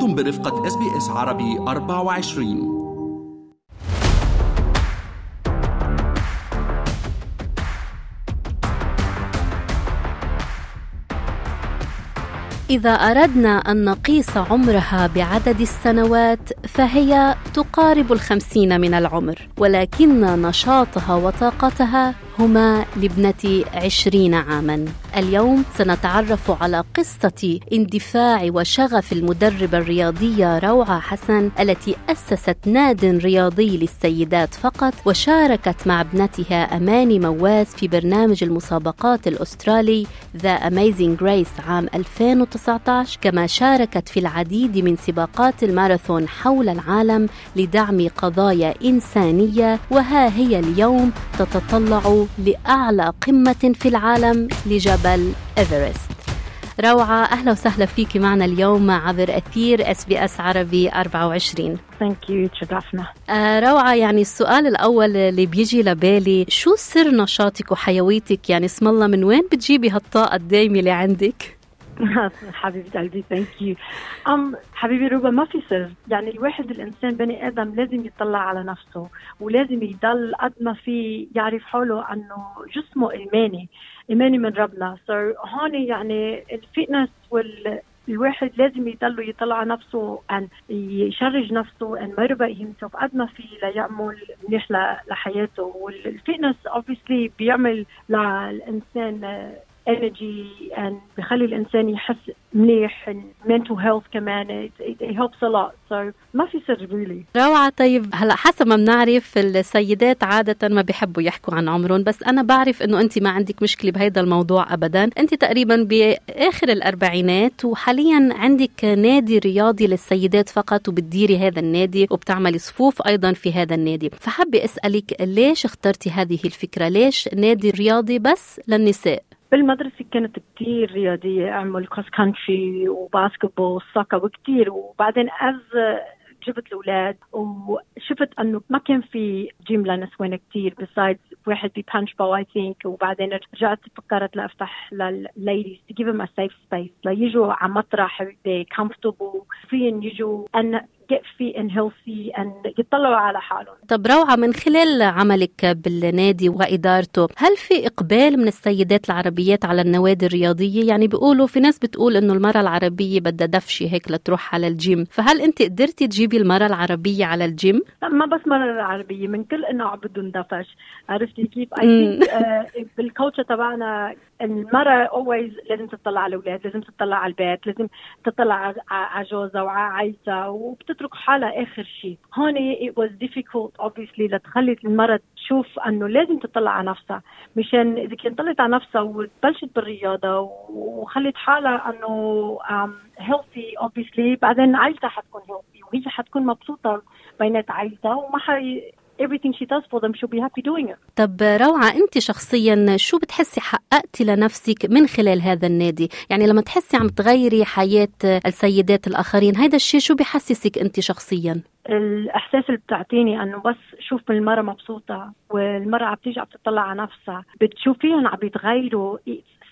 أنتم برفقة اس بي اس عربي 24 إذا أردنا أن نقيس عمرها بعدد السنوات فهي تقارب الخمسين من العمر ولكن نشاطها وطاقتها هما لابنة عشرين عاما. اليوم سنتعرف على قصة اندفاع وشغف المدربة الرياضية روعة حسن التي أسست ناد رياضي للسيدات فقط وشاركت مع ابنتها أماني مواس في برنامج المسابقات الأسترالي ذا Amazing Grace عام 2019 كما شاركت في العديد من سباقات الماراثون حول العالم لدعم قضايا إنسانية وها هي اليوم تتطلع لأعلى قمة في العالم لجبل إيفرست. روعة أهلا وسهلا فيك معنا اليوم عبر أثير إس بي إس عربي 24 thank you تشرفنا. آه روعة يعني السؤال الأول اللي بيجي لبالي شو سر نشاطك وحيويتك؟ يعني اسم الله من وين بتجيبي هالطاقة الدايمة اللي عندك؟ حبيبة قلبي thank you um حبيبي روبا ما في سر. يعني الواحد الإنسان بني آدم لازم يطلع على نفسه ولازم يضل قد ما في يعرف حاله أنه جسمه أمانة أمانة من ربنا. so so هون يعني ال fitness وال الواحد لازم يضل يطلع على نفسه ان يشرج نفسه ان motivate himself قد ما في ليعمل منيح لحياته. وال fitness obviously بيعمل للإنسان energy and بخلي الإنسان يحس منيح mental health كمان. It, helps a lot. So ما في سر really. روعة. طيب هلا حسب ما بنعرف السيدات عادة ما بيحبوا يحكوا عن عمرهم بس أنا بعرف إنه أنت ما عندك مشكلة بهيدا الموضوع أبدا. أنت تقريبا بآخر الأربعينات وحاليا عندك نادي رياضي للسيدات فقط وبتديري هذا النادي وبتعملي صفوف أيضا في هذا النادي. فحابة أسألك ليش اخترتي هذه الفكرة؟ ليش نادي رياضي بس للنساء؟ بالمدرسة كنت كتير رياضية أعمل كروس كانتري وباسكتبول سكر وكتير. وبعدين as جبت الأولاد وشفت أنه ما كان في جيم لنسوان كتير. besides واحد ب Punchbowl I think وبعدين رجعت فكرت لأفتح للل ladies give them a safe space ليجوا على مطرح comfortable. فين يجوا؟ and get fit and healthy and يطلعوا على حالهم. طب روعة من خلال عملك بالنادي وإدارته هل في إقبال من السيدات العربيات على النوادي الرياضية؟ يعني بيقولوا في ناس بتقول إنه المرأة العربية بدها دفشة هيك لتروح على الجيم. فهل أنت قدرتي تجيبي المرأة العربية على الجيم؟ ما بس مرة العربية من كل انواع بدهم دفش. عرفتي كيف؟ اي بالكوتشر تبعنا المرأة always لازم تطلع على الأولاد لازم تطلع على البيت لازم تطلع على جوزها وعلى عائلتها وبتترك حالها آخر شيء. هون it was difficult obviously لتخلي المرأة تشوف أنه لازم تطلع على نفسها. مشان إذا كانت طلعت على نفسها وبلشت بالرياضة وخلت حالها أنه um, healthy obviously بعدين عائلتها حتكون healthy وهي حتكون مبسوطة بينات عائلتها وما حي everything she does for them she'll be happy doing it. طب روعة أنت شخصيا شو بتحسي حققتي لنفسك من خلال هذا النادي؟ يعني لما تحسي عم تغيري حياة السيدات الآخرين هذا الشيء شو بحسسك أنت شخصيا؟ الإحساس اللي بتعطيني أنه بس شوف المراه مبسوطة والمراه عم تيجي عم تطلع على نفسها بتشوفيهم عم بيتغيروا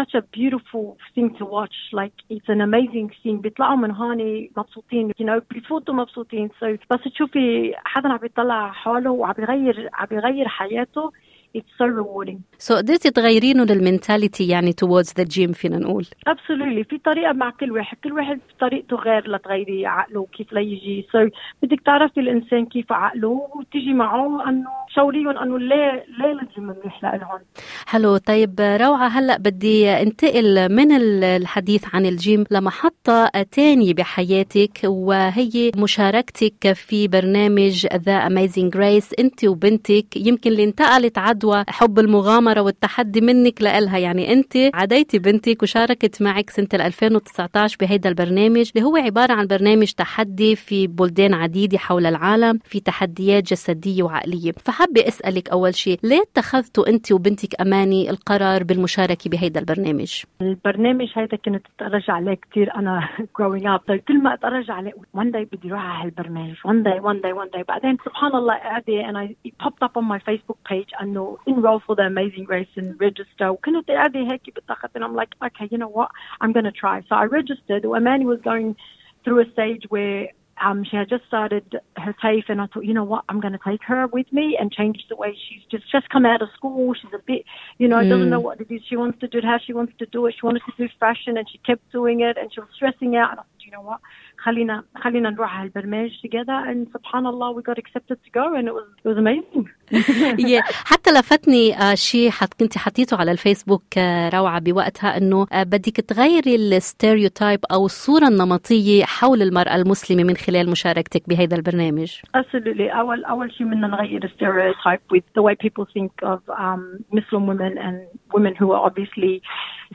such a beautiful thing to watch. Like it's an amazing thing. بيطلعوا من هون مبسوطين. You know بيفوتوا مبسوطين. So بس تشوفي حدا عم بيطلع حاله وعم بيغير عم بيغير حياته it's so rewarding. So قدرتي تغيرينه لل mentality يعني towards the gym فينا نقول. Absolutely. في طريقة مع كل واحد، كل واحد طريقته غير لتغيري عقله كيف ليجي، so بدك تعرفي الإنسان كيف عقله وتيجي معه إنه شاوريهم إنه ليه ليه الجيم منيح لهم. حلو طيب روعة هلأ بدي انتقل من الحديث عن الجيم لمحطة تانية بحياتك وهي مشاركتك في برنامج the Amazing Race أنت وبنتك. يمكن اللي انتقلت عد عدوى حب المغامرة والتحدي منك لإلها. يعني أنت عديتي بنتك وشاركت معك سنة 2019 بهيدا البرنامج اللي هو عبارة عن برنامج تحدي في بلدان عديدة حول العالم في تحديات جسدية وعقلية. فحابة أسألك أول شيء ليه اتخذتوا أنت وبنتك أماني القرار بالمشاركة بهيدا البرنامج؟ البرنامج هيدا كنت اتفرج عليه كثير أنا growing up كل ما اتفرج عليه one day بدي أروح على هالبرنامج. one day one day one day بعدين سبحان الله قاعدة أنا popped up on my Facebook page. انه enroll for ذا amazing race and register. وكنت قاعدة هيك بالضغط and I'm like okay you know what? I'm gonna try. So I registered. وأماني was going through a stage where um, she had just started her TAFE, and I thought, you know what, I'm going to take her with me and change the way she's just just come out of school. She's a bit, you know, mm. doesn't know what to do. She wants to do it how she wants to do it. She wanted to do fashion, and she kept doing it, and she was stressing out. And I you know what, خلينا خلينا نروح على البرنامج together and subhanallah we got accepted to go and it was it was amazing yeah. حتى لفتني شيء حت كنت حطيته على الفيسبوك روعة بوقتها إنه بدك تغيري الستيريوتايب أو الصورة النمطية حول المرأة المسلمة من خلال مشاركتك بهذا البرنامج. Absolutely. اول أول شيء بدنا نغير الستيريوتايب with the way people think of um, Muslim women and women who are obviously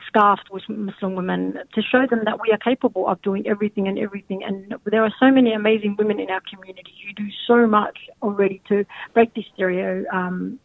scarfed with Muslim women to show them that we are capable of doing everything and everything. And there are so many amazing women in our community who do so much already to break this stereotype. Um,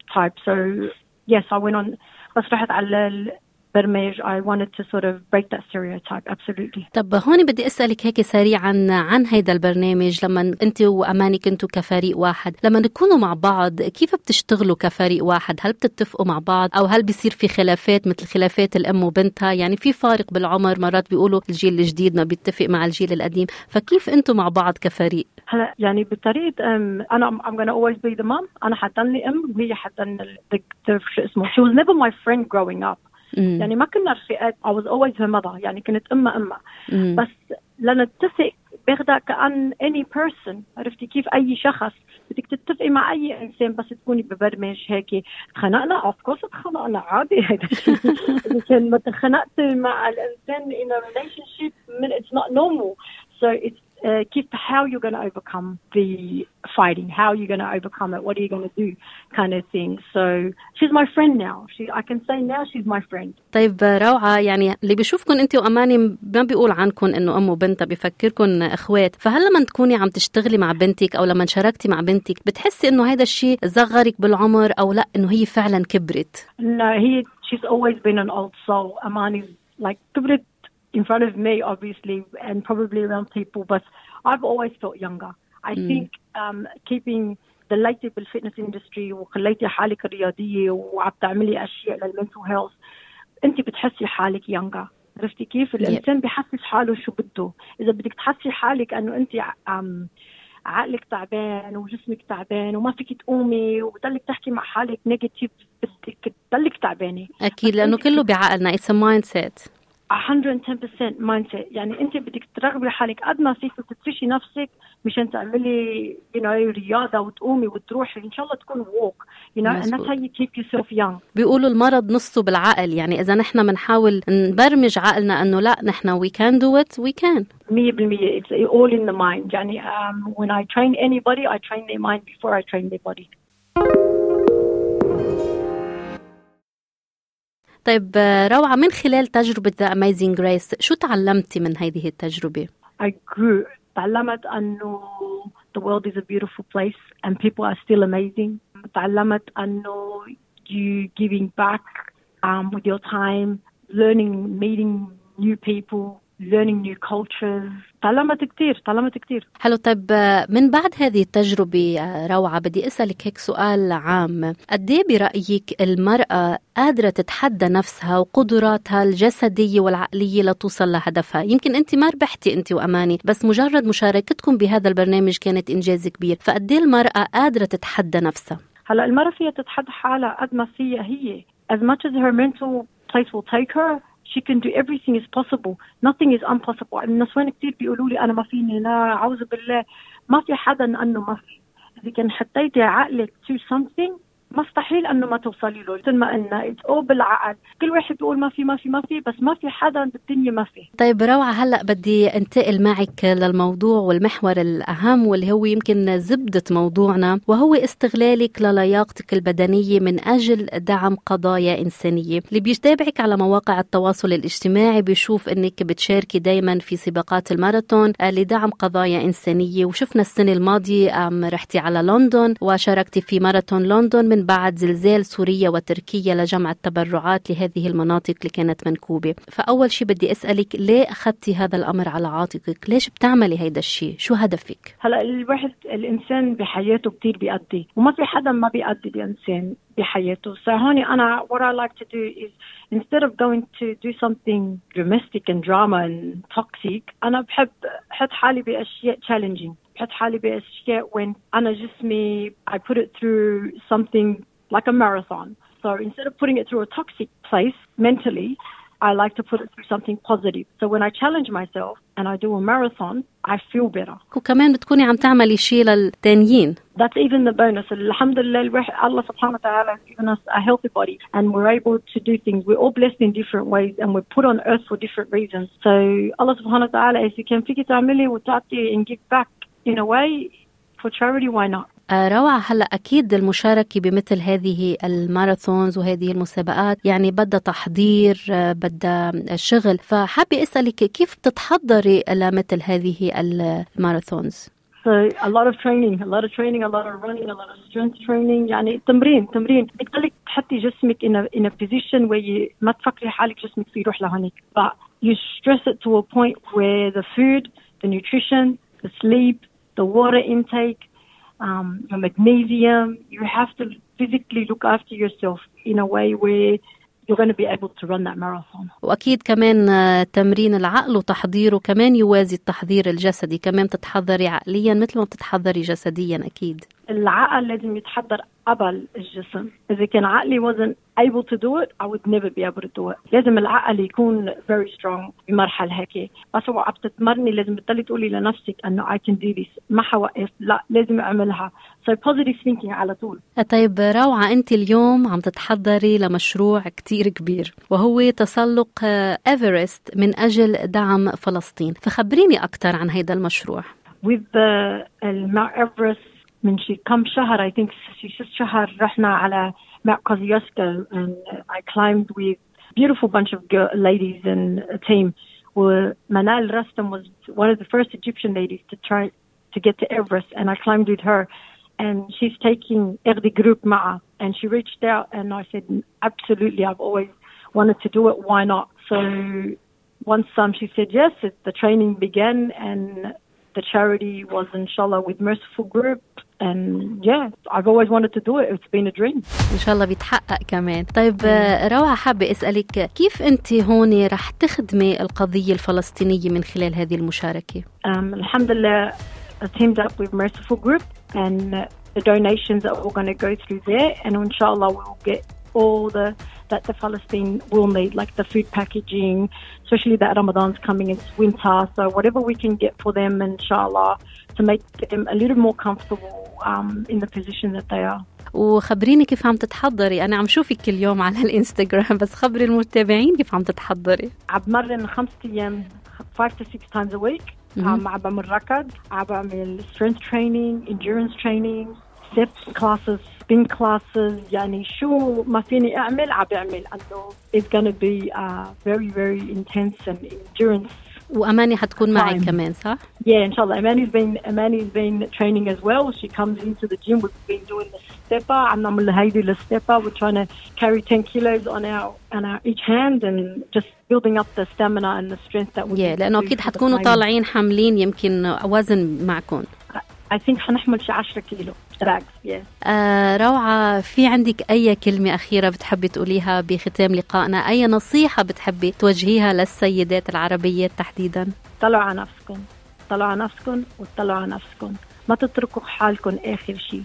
so, yes, I went on Maslahat Alal برمج. I wanted to sort of break that stereotype. Absolutely. طب هون بدي أسألك هيك سريعا عن هيدا البرنامج. لما أنت وأماني كنتوا كفريق واحد لما تكونوا مع بعض كيف بتشتغلوا كفريق واحد؟ هل بتتفقوا مع بعض أو هل بيصير في خلافات مثل خلافات الأم وبنتها؟ يعني في فارق بالعمر مرات بيقولوا الجيل الجديد ما بيتفق مع الجيل القديم. فكيف أنتم مع بعض كفريق؟ هلا يعني بطريقة أنا I'm gonna always be the mom. أنا حتضلني أم وهي حتضلني شو اسمه she was never my friend growing up. مم. يعني ما كنا رفيقات I was always her mother. يعني كنت أمها أمها بس لنتفق باخدها كأن any person. عرفتي كيف؟ أي شخص. بدك تتفقي مع أي إنسان بس تكوني ببرنامج هيك تخانقنا اوف كورس تخانقنا عادي. هذا الشيء كان ما تخانقت مع الإنسان in a relationship it's not normal. So it's uh, keep how you're going to overcome the fighting, how you're going to overcome it, what are you going to do, kind of thing. So she's my friend now. She, I can say now she's my friend. طيب روعة يعني اللي بيشوفكم انت واماني ما بيقول عنكم انه ام وبنتها بفكركم اخوات، فهل لما تكوني عم تشتغلي مع بنتك أو لما شاركتي مع بنتك بتحسي انه هذا الشيء صغرك بالعمر أو لا انه هي فعلا كبرت؟ لا هي she's always been an old soul. Amani's like كبرت in front of me, obviously, and probably around people, but I've always felt younger. I mm. think um, keeping ضليتي بال fitness industry وخليتي حالك الرياضيه وعم تعملي اشياء لل mental health انت بتحسي حالك younger عرفتي كيف؟ الإنسان بحسس حاله شو بده، إذا بدك تحسي حالك إنه أنت عقلك تعبان وجسمك تعبان وما فيك تقومي وبضلك تحكي مع حالك negative بدك تضلك تعبانة أكيد لأنه كله بعقلنا it's mindset 110% mindset يعني انت بدك ترغبي حالك قد ما فيك وتفرشي نفسك مشان تعملي you know رياضة وتقومي وتروحي إن شاء الله تكون walk you know and that's how you keep yourself young. بيقولوا المرض نصه بالعقل. يعني إذا نحن بنحاول نبرمج عقلنا إنه لا نحن we can do it we can. 100% it's all in the mind. يعني um, when I train anybody I train their mind before I train their body. طيب روعة من خلال تجربة The Amazing Grace شو تعلمتي من هذه التجربة؟ I grew تعلمت أنه the world is a beautiful place and people are still amazing تعلمت أنه you giving back um, with your time learning meeting new people learning new cultures. تعلمت كثير تعلمت كثير حلو طيب من بعد هذه التجربة روعة بدي أسألك هيك سؤال عام. قد إيه برأيك المرأة قادرة تتحدى نفسها وقدراتها الجسدية والعقلية لتوصل لهدفها؟ يمكن أنت ما ربحتي أنت وأماني بس مجرد مشاركتكم بهذا البرنامج كانت إنجاز كبير. فقد إيه المرأة قادرة تتحدى نفسها؟ هلا المرأة فيها تتحدى حالها قد ما فيها هي. As much as her mental place will take her she can do everything is possible. Nothing is impossible. النسوان كثير بيقولوا لي أنا ما فيني لا أعوذ بالله. ما في حدا أنه ما في. إذا كان حطيتي عقلك to something مستحيل أنه ما توصلي له مثل ما قلنا أو بالعقل. كل واحد بيقول ما في ما في ما في بس ما في حدا بالدنيا ما في. طيب روعة هلأ بدي انتقل معك للموضوع والمحور الأهم واللي هو يمكن زبدة موضوعنا وهو استغلالك للياقتك البدنية من أجل دعم قضايا إنسانية. اللي بيتابعك على مواقع التواصل الاجتماعي بيشوف إنك بتشاركي دائما في سباقات الماراثون لدعم قضايا إنسانية. وشفنا السنة الماضية رحتي على لندن وشاركتي في ماراثون لندن من بعد زلزال سوريا وتركيا لجمع التبرعات لهذه المناطق اللي كانت منكوبة. فأول شيء بدي أسألك ليه أخذتي هذا الأمر على عاتقك؟ ليش بتعملي هيدا الشيء؟ شو هدفك؟ هلا الواحد الإنسان بحياته كثير بيأدي وما في حدا ما بيأدي الانسان بحياته. So أنا what I like to do is instead of going to do something dramatic and drama and toxic أنا بحب أحط حالي بأشياء challenging. بحط حالي باشياء when انا جسمي I put it through something like a marathon so instead of putting it through a toxic place mentally I like to put it through something positive. So when I challenge myself and I do a marathon, I feel better. وكمان بتكوني عم تعملي شيء للتانيين That's even the bonus. Alhamdulillah, الواحد- Allah subhanahu wa ta'ala has given us a healthy body and we're able to do things. We're all blessed in different ways and we're put on earth for different reasons. So Allah subhanahu wa ta'ala, if you can figure تعملي وتعطي and give back in a way for charity, why not? آه، روعة هلا أكيد المشاركة بمثل هذه الماراثونز وهذه المسابقات يعني بدها تحضير آه، بدها شغل فحابة أسألك كيف بتتحضري لمثل هذه الماراثونز So a lot of training, a lot of training, a lot of running, a lot of strength training. يعني تمرين تمرين بتخليك تحطي جسمك in a in a position where you ما تفكري حالك جسمك في يروح لهونيك. But you stress it to a point where the food, the nutrition, the sleep, the water intake, um, your magnesium, you have to physically look after yourself in a way where you're going to be able to run that marathon. وأكيد كمان آه، تمرين العقل وتحضيره كمان يوازي التحضير الجسدي كمان تتحضري عقليا مثل ما بتتحضري جسديا أكيد العقل لازم يتحضر قبل الجسم. إذا كان عقلي wasn't able to do it I would never be able to do it. لازم العقل يكون very strong بمرحلة هيك. بس هو عم تتمرني لازم تضلي تقولي لنفسك أنه I can do this. ما حوقف لا لازم أعملها. So positive thinking على طول. طيب روعة أنت اليوم عم تتحضري لمشروع كتير كبير وهو تسلق إيفرست من أجل دعم فلسطين. فخبريني أكثر عن هذا المشروع. With the Mount Everest من شي كم شهر I think شي ست شهر رحنا على Mount Kosciuszko and I climbed with beautiful bunch of girl, ladies and a team. Well, Manal Rastam was one of the first Egyptian ladies to try to get to Everest and I climbed with her and she's taking Erdi group Ma'a and she reached out and I said absolutely I've always wanted to do it why not so once um, she said yes it, the training began and the charity was inshallah with Merciful Group and yeah I've always wanted to do it it's been a dream إن شاء الله بيتحقق كمان طيب آه، روعة حابة أسألك كيف أنت هون رح تخدمي القضية الفلسطينية من خلال هذه المشاركة um, alhamdulillah I teamed up with Merciful Group and uh, the donations are all going to go through there and inshallah we'll get all the that the Palestine will need like the food packaging especially that Ramadan's coming it's winter so whatever we can get for them inshallah to make them a little more comfortable um, in the position that they are وخبريني كيف عم تتحضري أنا عم شوفك كل يوم على الإنستغرام بس خبري المتابعين كيف عم تتحضري عم بمرن خمس أيام five to six times a week عم عم بعمل ركض عم بعمل strength training endurance training step classes spin classes يعني شو ما فيني اعمل عم بعمل انه it's gonna be uh, very very intense and endurance وأماني حتكون معك Fine. كمان صح؟ yeah inshallah Amani's been Amani's been training as well she comes into the gym we've been doing the stepper عم نعمل هيدي الستepper we're trying to carry 10 kilos on our on our each hand and just building up the stamina and the strength that we yeah, need to لأنه do أكيد for the حتكونوا climbing. طالعين حاملين يمكن وزن معكم I think حنحمل شي 10 كيلو Yeah آه روعة. في عندك أي كلمة أخيرة بتحبي تقوليها بختام لقائنا؟ أي نصيحة بتحبي توجهيها للسيدات العربيات تحديدا؟ طلعوا على نفسكم. طلعوا على نفسكم وطلعوا على نفسكم. ما تتركوا حالكم آخر شيء.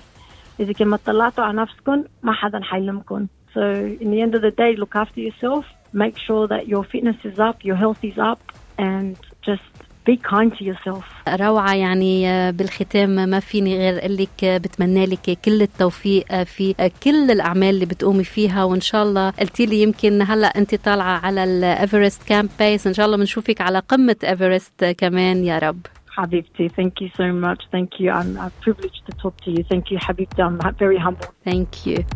إذا كان ما طلعتوا على نفسكم ما حدا حيلمكم. So in the end of the day look after yourself. Make sure that your fitness is up your health is up and just be kind to yourself. روعة يعني آه، بالختام ما فيني غير أقول لك آه، بتمنى لك كل التوفيق آه، في كل الأعمال اللي بتقومي فيها. وإن شاء الله قلتي لي يمكن هلأ أنت طالعة على الإيفرست camp base إن شاء الله بنشوفك على قمة إيفرست كمان يا رب. حبيبتي thank you so much. thank you. I'm, I'm privileged to talk to you. thank you حبيبتي. I'm very humbled Thank you.